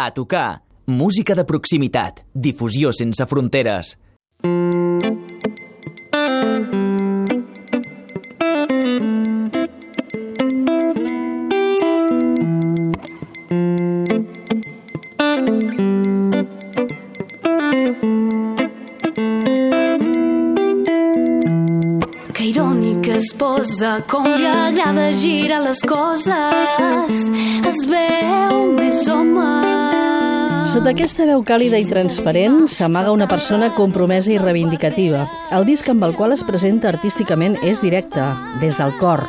A tocar. Música de proximitat. Difusió sense fronteres. Es posa, com li agrada girar les coses. Es veu més home. Sota aquesta veu càlida i transparent s'amaga una persona compromesa i reivindicativa. El disc amb el qual es presenta artísticament és directe, des del cor.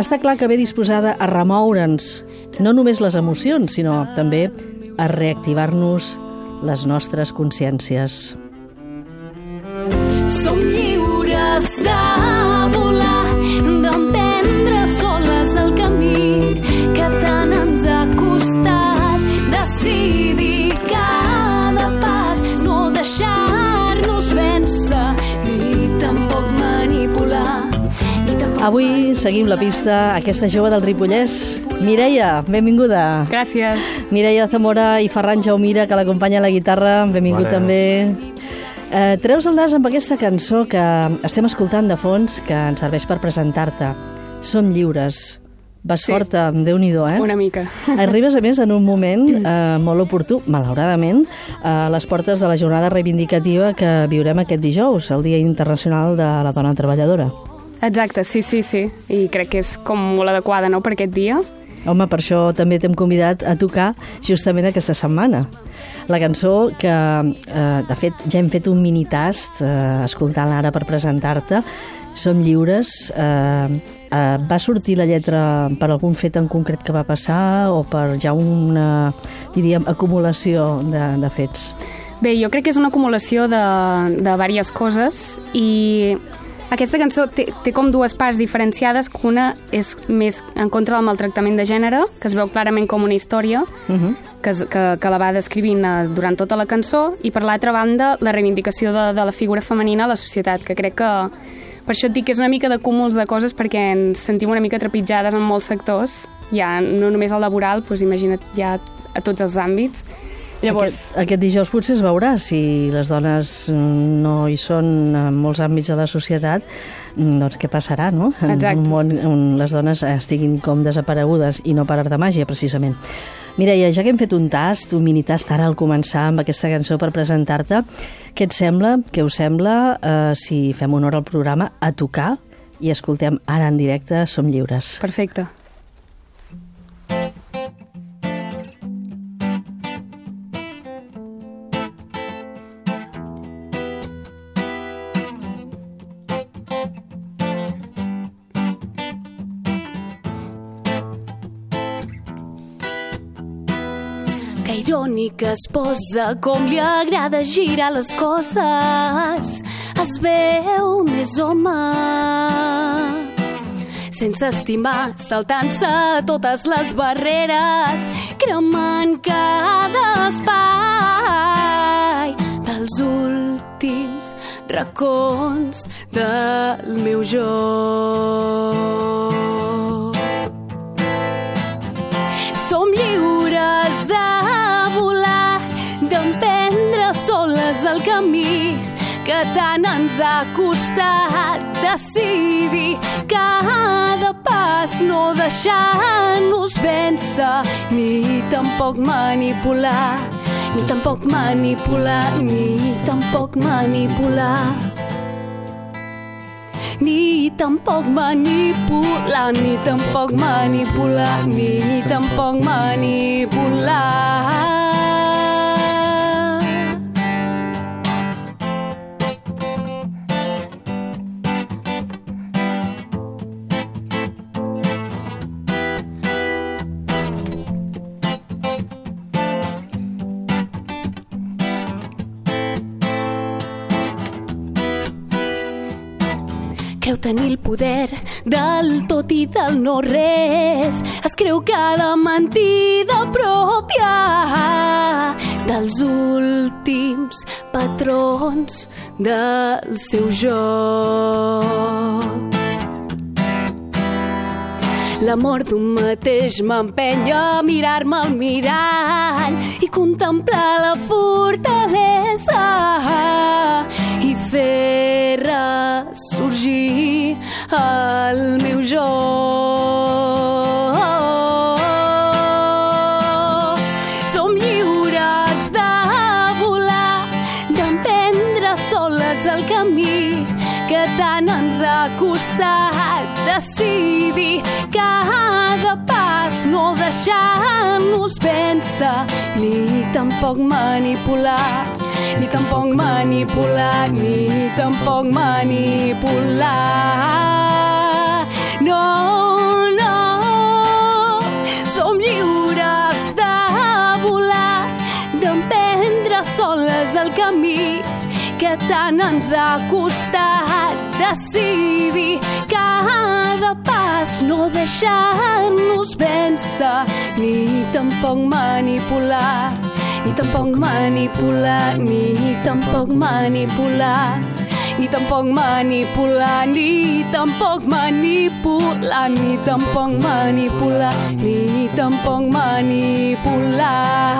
Està clar que ve disposada a remoure'ns no només les emocions, sinó també a reactivar-nos les nostres consciències. Som lliures de Avui seguim la pista a aquesta jove del Ripollès. Mireia, benvinguda. Gràcies. Mireia Zamora i Ferran Jaumira, que l'acompanya a la guitarra. Benvingut Bones. també. Eh, treus el nas amb aquesta cançó que estem escoltant de fons, que ens serveix per presentar-te. Som lliures. Vas Sí. forta, déu nhi eh? Una mica. Arribes, a més, en un moment eh, molt oportú, malauradament, a les portes de la jornada reivindicativa que viurem aquest dijous, el Dia Internacional de la Dona Treballadora. Exacte, sí, sí, sí. I crec que és com molt adequada, no?, per aquest dia. Home, per això també t'hem convidat a tocar justament aquesta setmana. La cançó que, eh, de fet, ja hem fet un mini tast eh, escoltant-la ara per presentar-te, Som lliures. Eh, eh, va sortir la lletra per algun fet en concret que va passar o per ja una, diríem, acumulació de, de fets? Bé, jo crec que és una acumulació de, de diverses coses i aquesta cançó té, té com dues parts diferenciades, que una és més en contra del maltractament de gènere, que es veu clarament com una història, Uh -huh. que, que, que la va descrivint eh, durant tota la cançó, i per l'altra banda, la reivindicació de, de la figura femenina a la societat, que crec que per això et dic que és una mica de cúmuls de coses perquè ens sentim una mica trepitjades en molts sectors, ja no només el laboral, doncs imagina't ja a tots els àmbits. Llavors, Aquest, aquest dijous potser es veurà si les dones mm, no hi són en molts àmbits de la societat, mm, doncs què passarà, no? En Exacte. un món on les dones estiguin com desaparegudes i no per art de màgia, precisament. Mireia, ja que hem fet un tast, un mini tast ara al començar amb aquesta cançó per presentar-te, què et sembla, què us sembla, eh, si fem honor al programa, a tocar i escoltem ara en directe Som lliures. perfecte. Que irònic es posa, com li agrada girar les coses. Es veu més home. Sense estimar, saltant-se totes les barreres, cremant cada espai dels últims racons del meu joc. El camí que tant ens ha costat decidir cada pas, no deixar-nos vèncer, ni tampoc manipular, ni tampoc manipular, ni tampoc manipular ni tampoc manipular, ni tampoc manipular, ni tampoc manipular. Tenir el poder del tot i del no res. Es creu cada mentida pròpia dels últims patrons del seu joc. L'amor d'un mateix m'empenya a mirar-me al mirall i contemplar la fortalesa el meu jo. Som lliures de volar, d'emprendre soles el camí que tant ens ha costat decidir cada pas, no deixar-nos vèncer, ni tampoc manipular, ni tampoc manipular, ni tampoc manipular. No, no, som lliures de volar, d'emprendre soles el camí que tant ens ha costat decidir cada pas, no deixar-nos vèncer, ni tampoc manipular, ni tampoc manipular, ni tampoc manipular, ni tampoc manipular, ni tampoc manipular, ni tampoc manipular, ni tampoc manipular.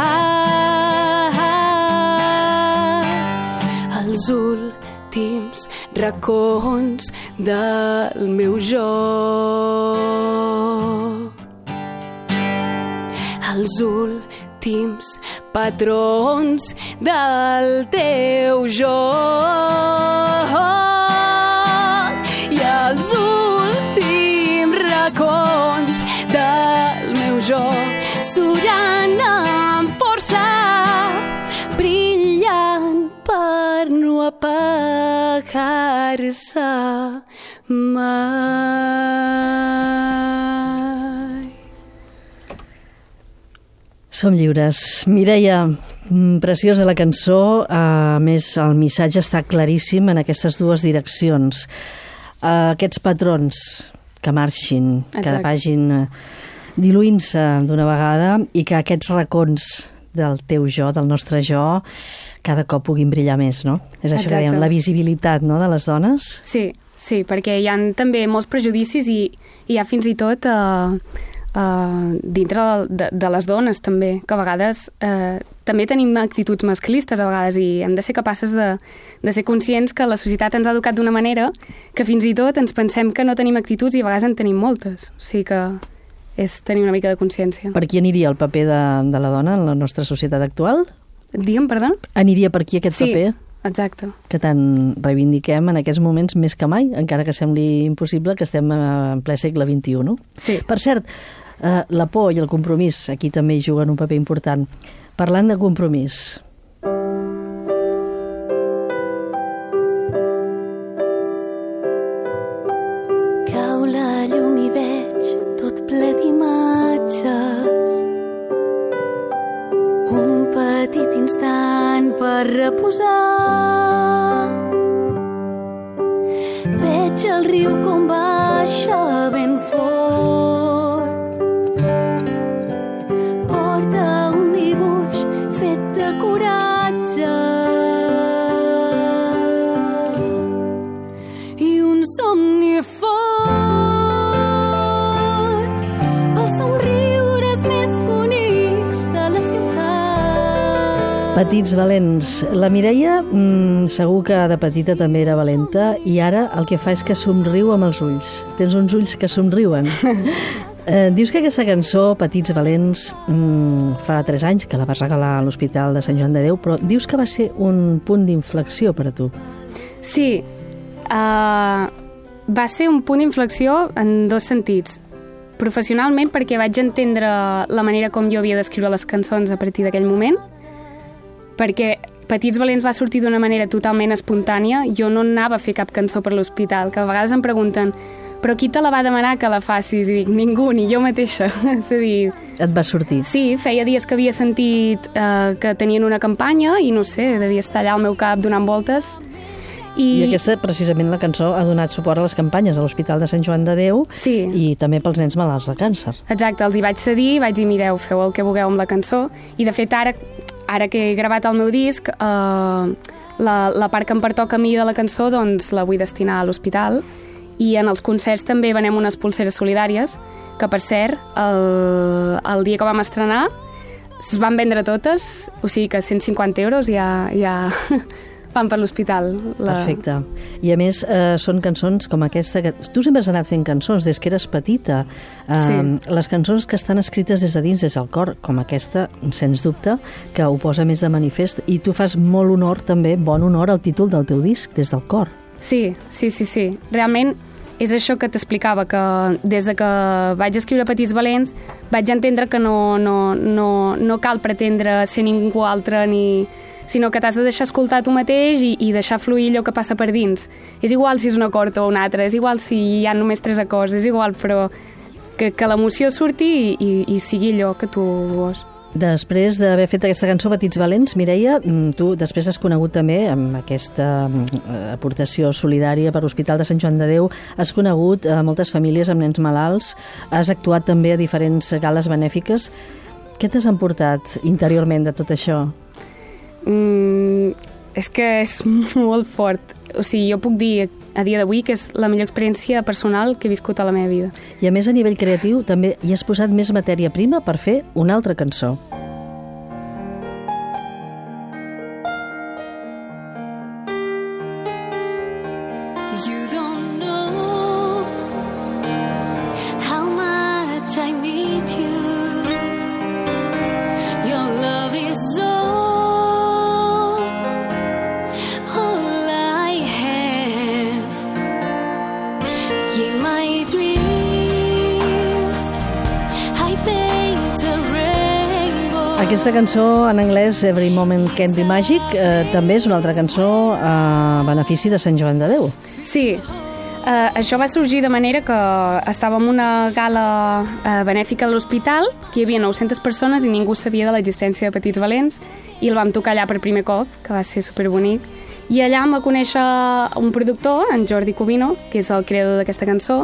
Els últims racons del meu jo. Els últims patrons del teu jo. I els últims racons del meu jo surant amb força brillant per no apagar-se mai. Som lliures. Mireia, mm, preciosa la cançó, a més el missatge està claríssim en aquestes dues direccions. Aquests patrons que marxin, que Exacte. vagin eh, diluint-se d'una vegada i que aquests racons del teu jo, del nostre jo, cada cop puguin brillar més, no? És això que Exacte. dèiem, la visibilitat no, de les dones. Sí, sí, perquè hi han també molts prejudicis i hi ha fins i tot eh, eh, dintre de, de les dones també, que a vegades eh, també tenim actituds masclistes a vegades i hem de ser capaces de, de ser conscients que la societat ens ha educat d'una manera que fins i tot ens pensem que no tenim actituds i a vegades en tenim moltes. O sigui que és tenir una mica de consciència. Per qui aniria el paper de, de la dona en la nostra societat actual? Digue'm, perdó? Aniria per aquí aquest Sí, paper? exacte. que tant reivindiquem en aquests moments més que mai, encara que sembli impossible que estem en ple segle XXI. No? Sí. Per cert, eh, la por i el compromís aquí també juguen un paper important. Parlant de compromís, valents. La Mireia mm, segur que de petita també era valenta i ara el que fa és que somriu amb els ulls. Tens uns ulls que somriuen. Eh, dius que aquesta cançó, Petits Valents, mm, fa 3 anys que la vas regalar a l'Hospital de Sant Joan de Déu, però dius que va ser un punt d'inflexió per a tu. Sí, uh, va ser un punt d'inflexió en dos sentits. Professionalment, perquè vaig entendre la manera com jo havia d'escriure les cançons a partir d'aquell moment, perquè Petits Valents va sortir d'una manera totalment espontània. Jo no anava a fer cap cançó per l'hospital, que a vegades em pregunten però qui te la va demanar que la facis? I dic, ningú, ni jo mateixa. És a dir, Et va sortir. Sí, feia dies que havia sentit eh, que tenien una campanya i no sé, devia estar allà al meu cap donant voltes. I I, aquesta, precisament, la cançó ha donat suport a les campanyes de l'Hospital de Sant Joan de Déu Sí. i també pels nens malalts de càncer. Exacte, els hi vaig cedir, vaig dir, mireu, feu el que vulgueu amb la cançó. I, de fet, ara, ara que he gravat el meu disc, eh, la, la part que em pertoca a mi de la cançó doncs, la vull destinar a l'hospital. I en els concerts també venem unes pulseres solidàries que per cert, el, el dia que vam estrenar es van vendre totes, o sigui que 150 euros ja, ja van per l'hospital. La... Perfecte. I a més, eh, són cançons com aquesta... Que... Tu sempre has anat fent cançons des que eres petita. Eh, sí. Les cançons que estan escrites des de dins, des del cor, com aquesta, sens dubte, que ho posa més de manifest. I tu fas molt honor, també, bon honor al títol del teu disc, des del cor. Sí, sí, sí, sí. Realment és això que t'explicava, que des de que vaig escriure Petits Valents vaig entendre que no, no, no, no cal pretendre ser ningú altre ni, sinó que t'has de deixar escoltar tu mateix i, i deixar fluir allò que passa per dins. És igual si és un acord o un altre, és igual si hi ha només tres acords, és igual, però que, que l'emoció surti i, i, i sigui allò que tu vols. Després d'haver fet aquesta cançó Petits Valents, Mireia, mm, tu després has conegut també amb aquesta mm, aportació solidària per l'Hospital de Sant Joan de Déu, has conegut a moltes famílies amb nens malalts, has actuat també a diferents gales benèfiques. Què t'has emportat interiorment de tot això? Mm, és que és molt fort. O sigui, jo puc dir a dia d'avui que és la millor experiència personal que he viscut a la meva vida. I a més a nivell creatiu també hi has posat més matèria prima per fer una altra cançó. Cançó en anglès, Every Moment Can Be Magic, eh, també és una altra cançó a benefici de Sant Joan de Déu. Sí, Uh, això va sorgir de manera que estàvem en una gala uh, benèfica de l'hospital, que hi havia 900 persones i ningú sabia de l'existència de Petits Valents, i el vam tocar allà per primer cop, que va ser superbonic. I allà em va conèixer un productor, en Jordi Covino, que és el creador d'aquesta cançó,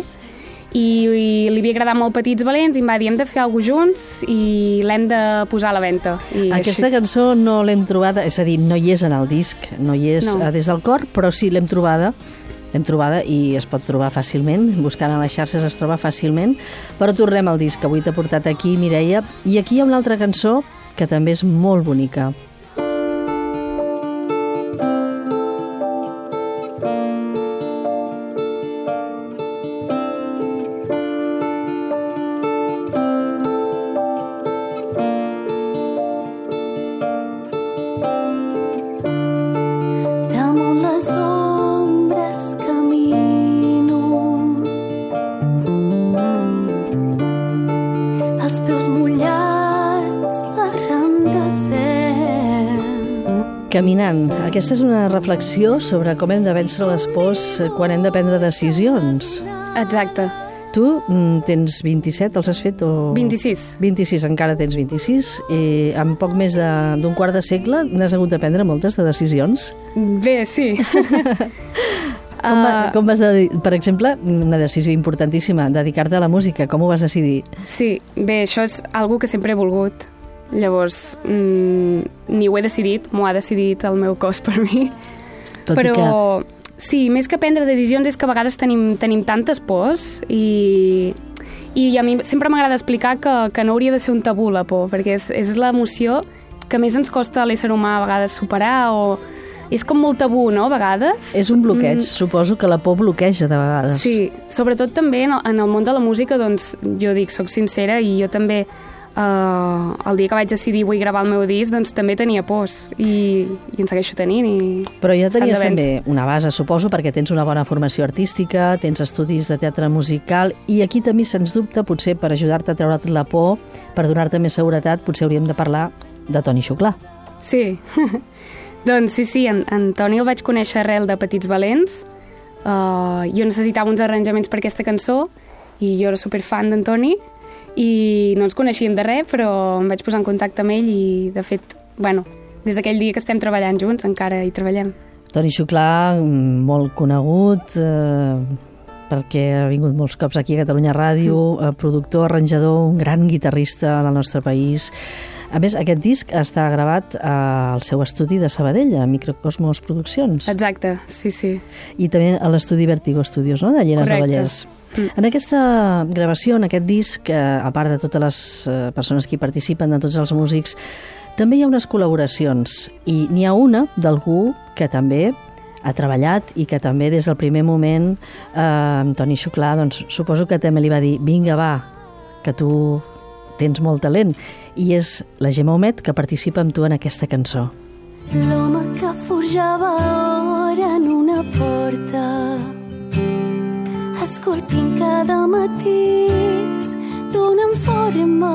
i, i li havia agradat molt Petits Valents i em va dir hem de fer alguna junts i l'hem de posar a la venda. I Aquesta així... cançó no l'hem trobada, és a dir, no hi és en el disc, no hi és no. Eh, des del cor, però sí l'hem trobada l'hem trobada i es pot trobar fàcilment, buscant a les xarxes es troba fàcilment, però tornem al disc que avui t'ha portat aquí, Mireia, i aquí hi ha una altra cançó que també és molt bonica. Caminant. Aquesta és una reflexió sobre com hem de vèncer les pors quan hem de prendre decisions. Exacte. Tu mm, tens 27, els has fet? O... 26. 26, encara tens 26. I en poc més d'un quart de segle n'has hagut de prendre moltes de decisions? Bé, sí. com, va, uh, com vas, de, per exemple, una decisió importantíssima, dedicar-te a la música, com ho vas decidir? Sí, bé, això és algo que sempre he volgut Llavors, mmm, ni ho he decidit, m'ho ha decidit el meu cos per mi. Tot Però, que... sí, més que prendre decisions és que a vegades tenim, tenim tantes pors i, i a mi sempre m'agrada explicar que, que no hauria de ser un tabú la por, perquè és, és l'emoció que més ens costa a l'ésser humà a vegades superar o és com molt tabú, no?, a vegades. És un bloqueig, mm. suposo que la por bloqueja de vegades. Sí, sobretot també en el, en el món de la música, doncs, jo dic, sóc sincera i jo també Uh, el dia que vaig decidir vull gravar el meu disc doncs també tenia pors i, i en segueixo tenint i però ja tenies també una base suposo perquè tens una bona formació artística tens estudis de teatre musical i aquí també sens dubte potser per ajudar-te a treure't la por per donar-te més seguretat potser hauríem de parlar de Toni Xuclà. Sí. Doncs sí, sí, en, en Toni el vaig conèixer arrel de Petits Valents. Uh, jo necessitava uns arranjaments per aquesta cançó i jo era superfan d'en Toni i no ens coneixíem de res, però em vaig posar en contacte amb ell i, de fet, bueno, des d'aquell dia que estem treballant junts encara hi treballem. Toni Xuclà, molt conegut, eh, perquè ha vingut molts cops aquí a Catalunya Ràdio, mm. eh, productor, arranjador, un gran guitarrista del nostre país. A més, aquest disc està gravat al seu estudi de Sabadell, a Microcosmos Produccions. Exacte, sí, sí. I també a l'estudi Vertigo Studios, no?, de Llenes Correcte. de Vallès. Mm. En aquesta gravació, en aquest disc, eh, a part de totes les eh, persones que hi participen, de tots els músics, també hi ha unes col·laboracions i n'hi ha una d'algú que també ha treballat i que també des del primer moment eh, Toni Xuclà, doncs, suposo que també li va dir vinga va, que tu tens molt talent i és la Gemma Homet que participa amb tu en aquesta cançó. L'home que forjava or en una porta esculpint cada matís d'una forma.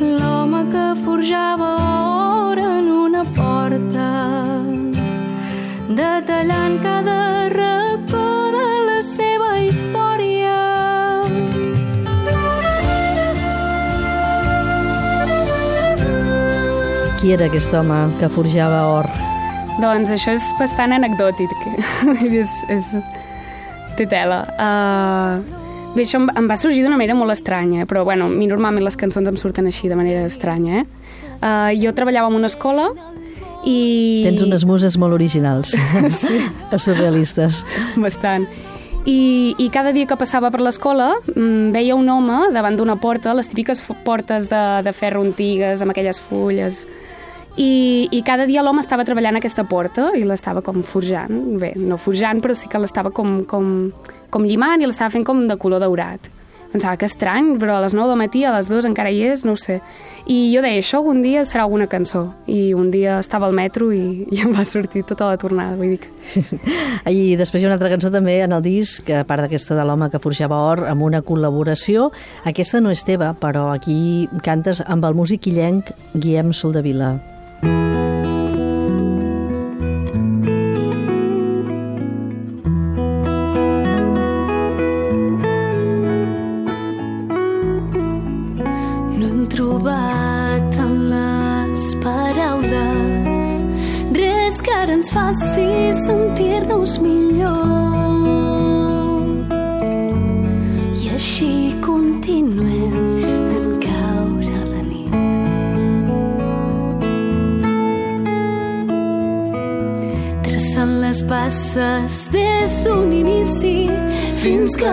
L'home que forjava or en una porta detallant cada racó de la seva història. Qui era aquest home que forjava or? Doncs això és bastant anecdòtic. és, és... Té tela. Uh... Bé, això em, em va sorgir d'una manera molt estranya, però bueno, a mi normalment les cançons em surten així, de manera estranya, eh? Uh, jo treballava en una escola i... Tens unes muses molt originals, sí. surrealistes. Bastant. I, I cada dia que passava per l'escola mm, veia un home davant d'una porta, les típiques portes de, de ferro antigues, amb aquelles fulles, i, i cada dia l'home estava treballant aquesta porta i l'estava com forjant, bé, no forjant, però sí que l'estava com, com, com llimant i l'estava fent com de color daurat. Pensava que estrany, però a les 9 del matí, a les 2 encara hi és, no ho sé. I jo deia, això algun dia serà alguna cançó. I un dia estava al metro i, i em va sortir tota la tornada, vull dir. I després hi ha una altra cançó també en el disc, a part d'aquesta de l'home que forjava or, amb una col·laboració. Aquesta no és teva, però aquí cantes amb el músic illenc Guillem Soldavila.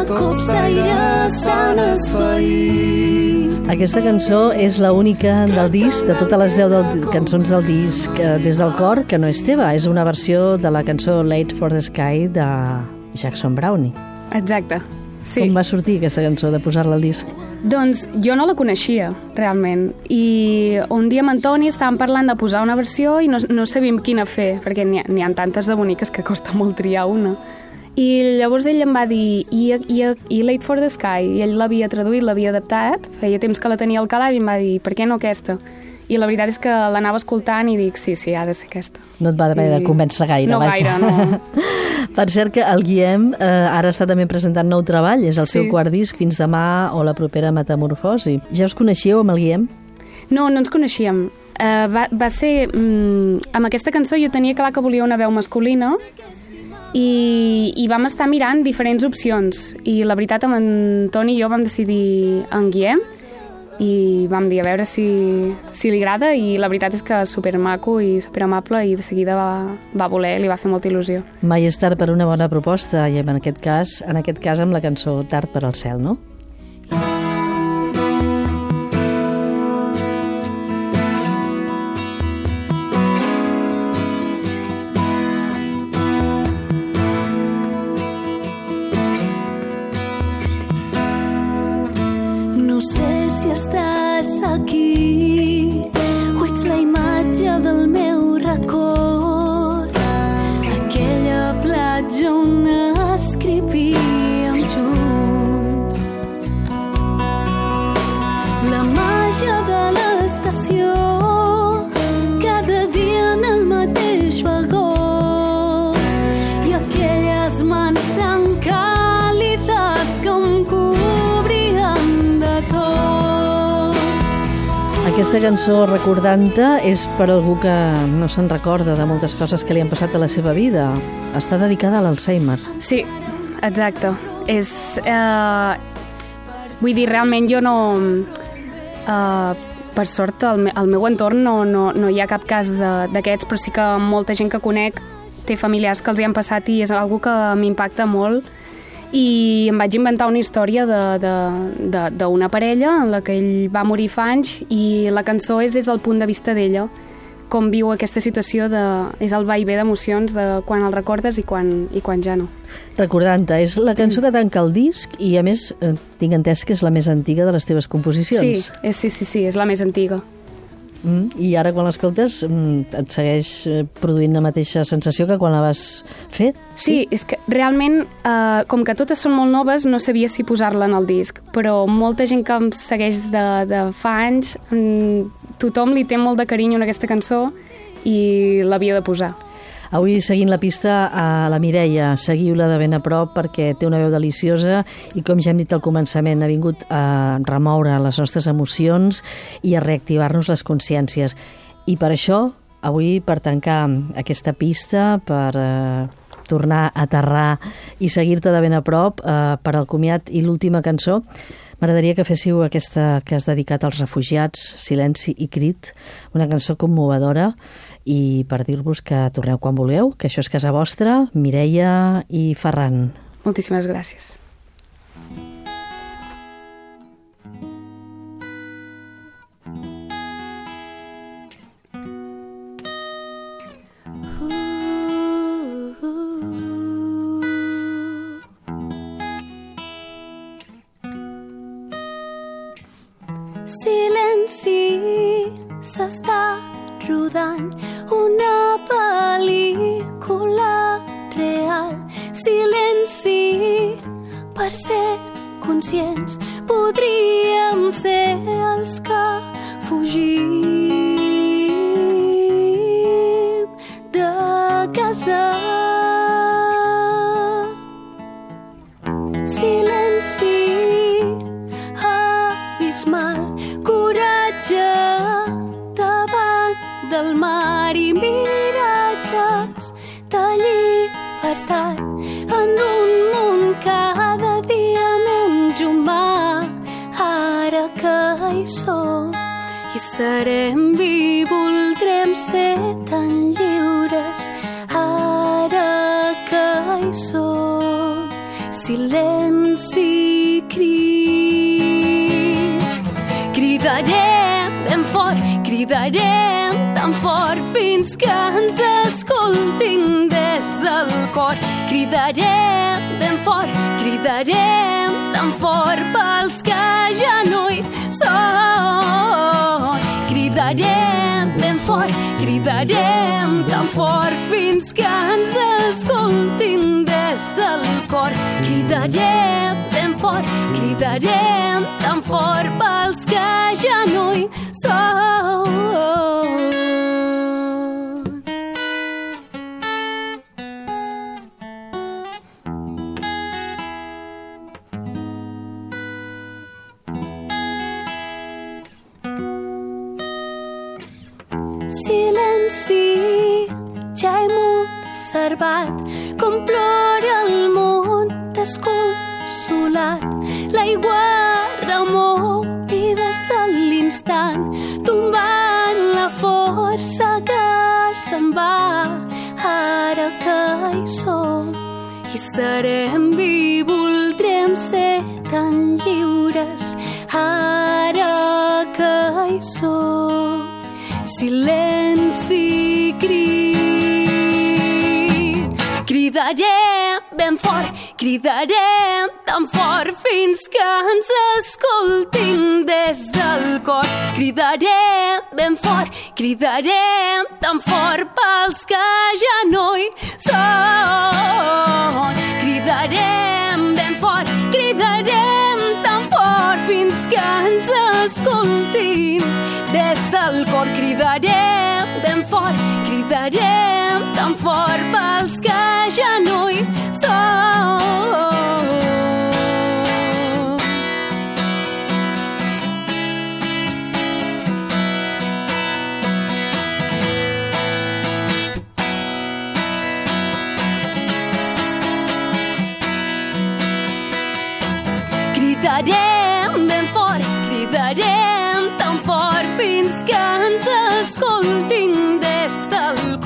Cops d'aire s'han esvaït. Aquesta cançó és la única del disc, de totes les 10 del, cançons del disc eh, des del cor, que no és teva. És una versió de la cançó Late for the Sky de Jackson Brownie. Exacte. Sí. Com va sortir aquesta cançó de posar-la al disc? Doncs jo no la coneixia, realment. I un dia amb Antoni estàvem parlant de posar una versió i no, no sabíem quina fer, perquè n'hi ha, ha tantes de boniques que costa molt triar una. I llavors ell em va dir i, i, i Late for the Sky, i ell l'havia traduït, l'havia adaptat, feia temps que la tenia al calaix i em va dir, per què no aquesta? I la veritat és que l'anava escoltant i dic, sí, sí, ha de ser aquesta. No et va haver de convèncer gaire, no vaja. gaire, no. per cert que el Guillem eh, ara està també presentant nou treball, és el Sí. seu quart disc, Fins demà o la propera metamorfosi. Ja us coneixíeu amb el Guillem? No, no ens coneixíem. Uh, va, va ser... Mm, amb aquesta cançó jo tenia clar que volia una veu masculina i, i vam estar mirant diferents opcions i la veritat amb en Toni i jo vam decidir en Guillem i vam dir a veure si, si li agrada i la veritat és que super maco i super amable i de seguida va, va voler, li va fer molta il·lusió. Mai és tard per una bona proposta i en aquest cas, en aquest cas amb la cançó Tard per al cel? No Aquesta cançó, recordant-te, és per algú que no se'n recorda de moltes coses que li han passat a la seva vida. Està dedicada a l'Alzheimer. Sí, exacte. És... Eh, vull dir, realment jo no... Eh, per sort, al, me, al meu entorn no, no, no hi ha cap cas d'aquests, però sí que molta gent que conec té familiars que els hi han passat i és algo que m'impacta molt i em vaig inventar una història d'una parella en la que ell va morir fa anys i la cançó és des del punt de vista d'ella com viu aquesta situació de... és el va i ve d'emocions de quan el recordes i quan, i quan ja no. Recordant-te, és la cançó que tanca el disc i a més eh, tinc entès que és la més antiga de les teves composicions. Sí, és, sí, sí, sí, és la més antiga. Mm, I ara quan l'escoltes mm, et segueix eh, produint la mateixa sensació que quan la vas fer? Sí, sí és que realment, eh, com que totes són molt noves, no sabia si posar-la en el disc, però molta gent que em segueix de, de fa anys, mm, tothom li té molt de carinyo en aquesta cançó i l'havia de posar. Avui seguint la pista a la Mireia, seguiu-la de ben a prop perquè té una veu deliciosa i com ja hem dit al començament ha vingut a remoure les nostres emocions i a reactivar-nos les consciències. I per això, avui per tancar aquesta pista, per eh, tornar a aterrar i seguir-te de ben a prop eh, per al comiat i l'última cançó, M'agradaria que féssiu aquesta que has dedicat als refugiats, Silenci i Crit, una cançó commovedora i per dir-vos que torneu quan vulgueu, que això és casa vostra, Mireia i Ferran. Moltíssimes gràcies. Silenci s'està rodant una pel·lícula real. Silenci per ser conscients podríem ser els que fugim serem i voldrem ser tan lliures. Ara que hi som, silenci crit. Cridarem ben fort, cridarem tan fort fins que ens escoltin des del cor. Cridarem ben fort, cridarem tan fort pels que ja no Cridarem ben fort, cridarem tan fort fins que ens escoltin des del cor. Cridarem ben fort, cridarem tan fort pels que ja no hi són. Silenci, ja hem observat com plora el món desconsolat. L'aigua remou i de l'instant, tombant la força que se'n va. Ara que hi som i serem i voldrem ser silenci crit. Cridarem ben fort, cridarem tan fort fins que ens escoltin des del cor. Cridarem ben fort, cridarem tan fort pels que ja no hi són. Cridarem ben fort, cridarem fins que ens escoltin des del cor cridarem ben fort, cridarem tan fort pels que ja no hi són.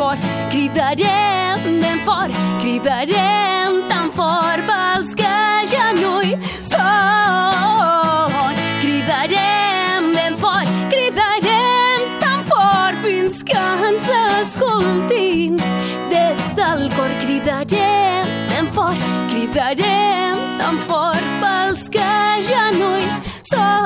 cor. Cridarem ben fort, cridarem tan fort pels que ja no hi són. Cridarem ben fort, cridarem tan fort fins que ens escoltin. Des del cor cridarem ben fort, cridarem tan fort pels que ja no hi són.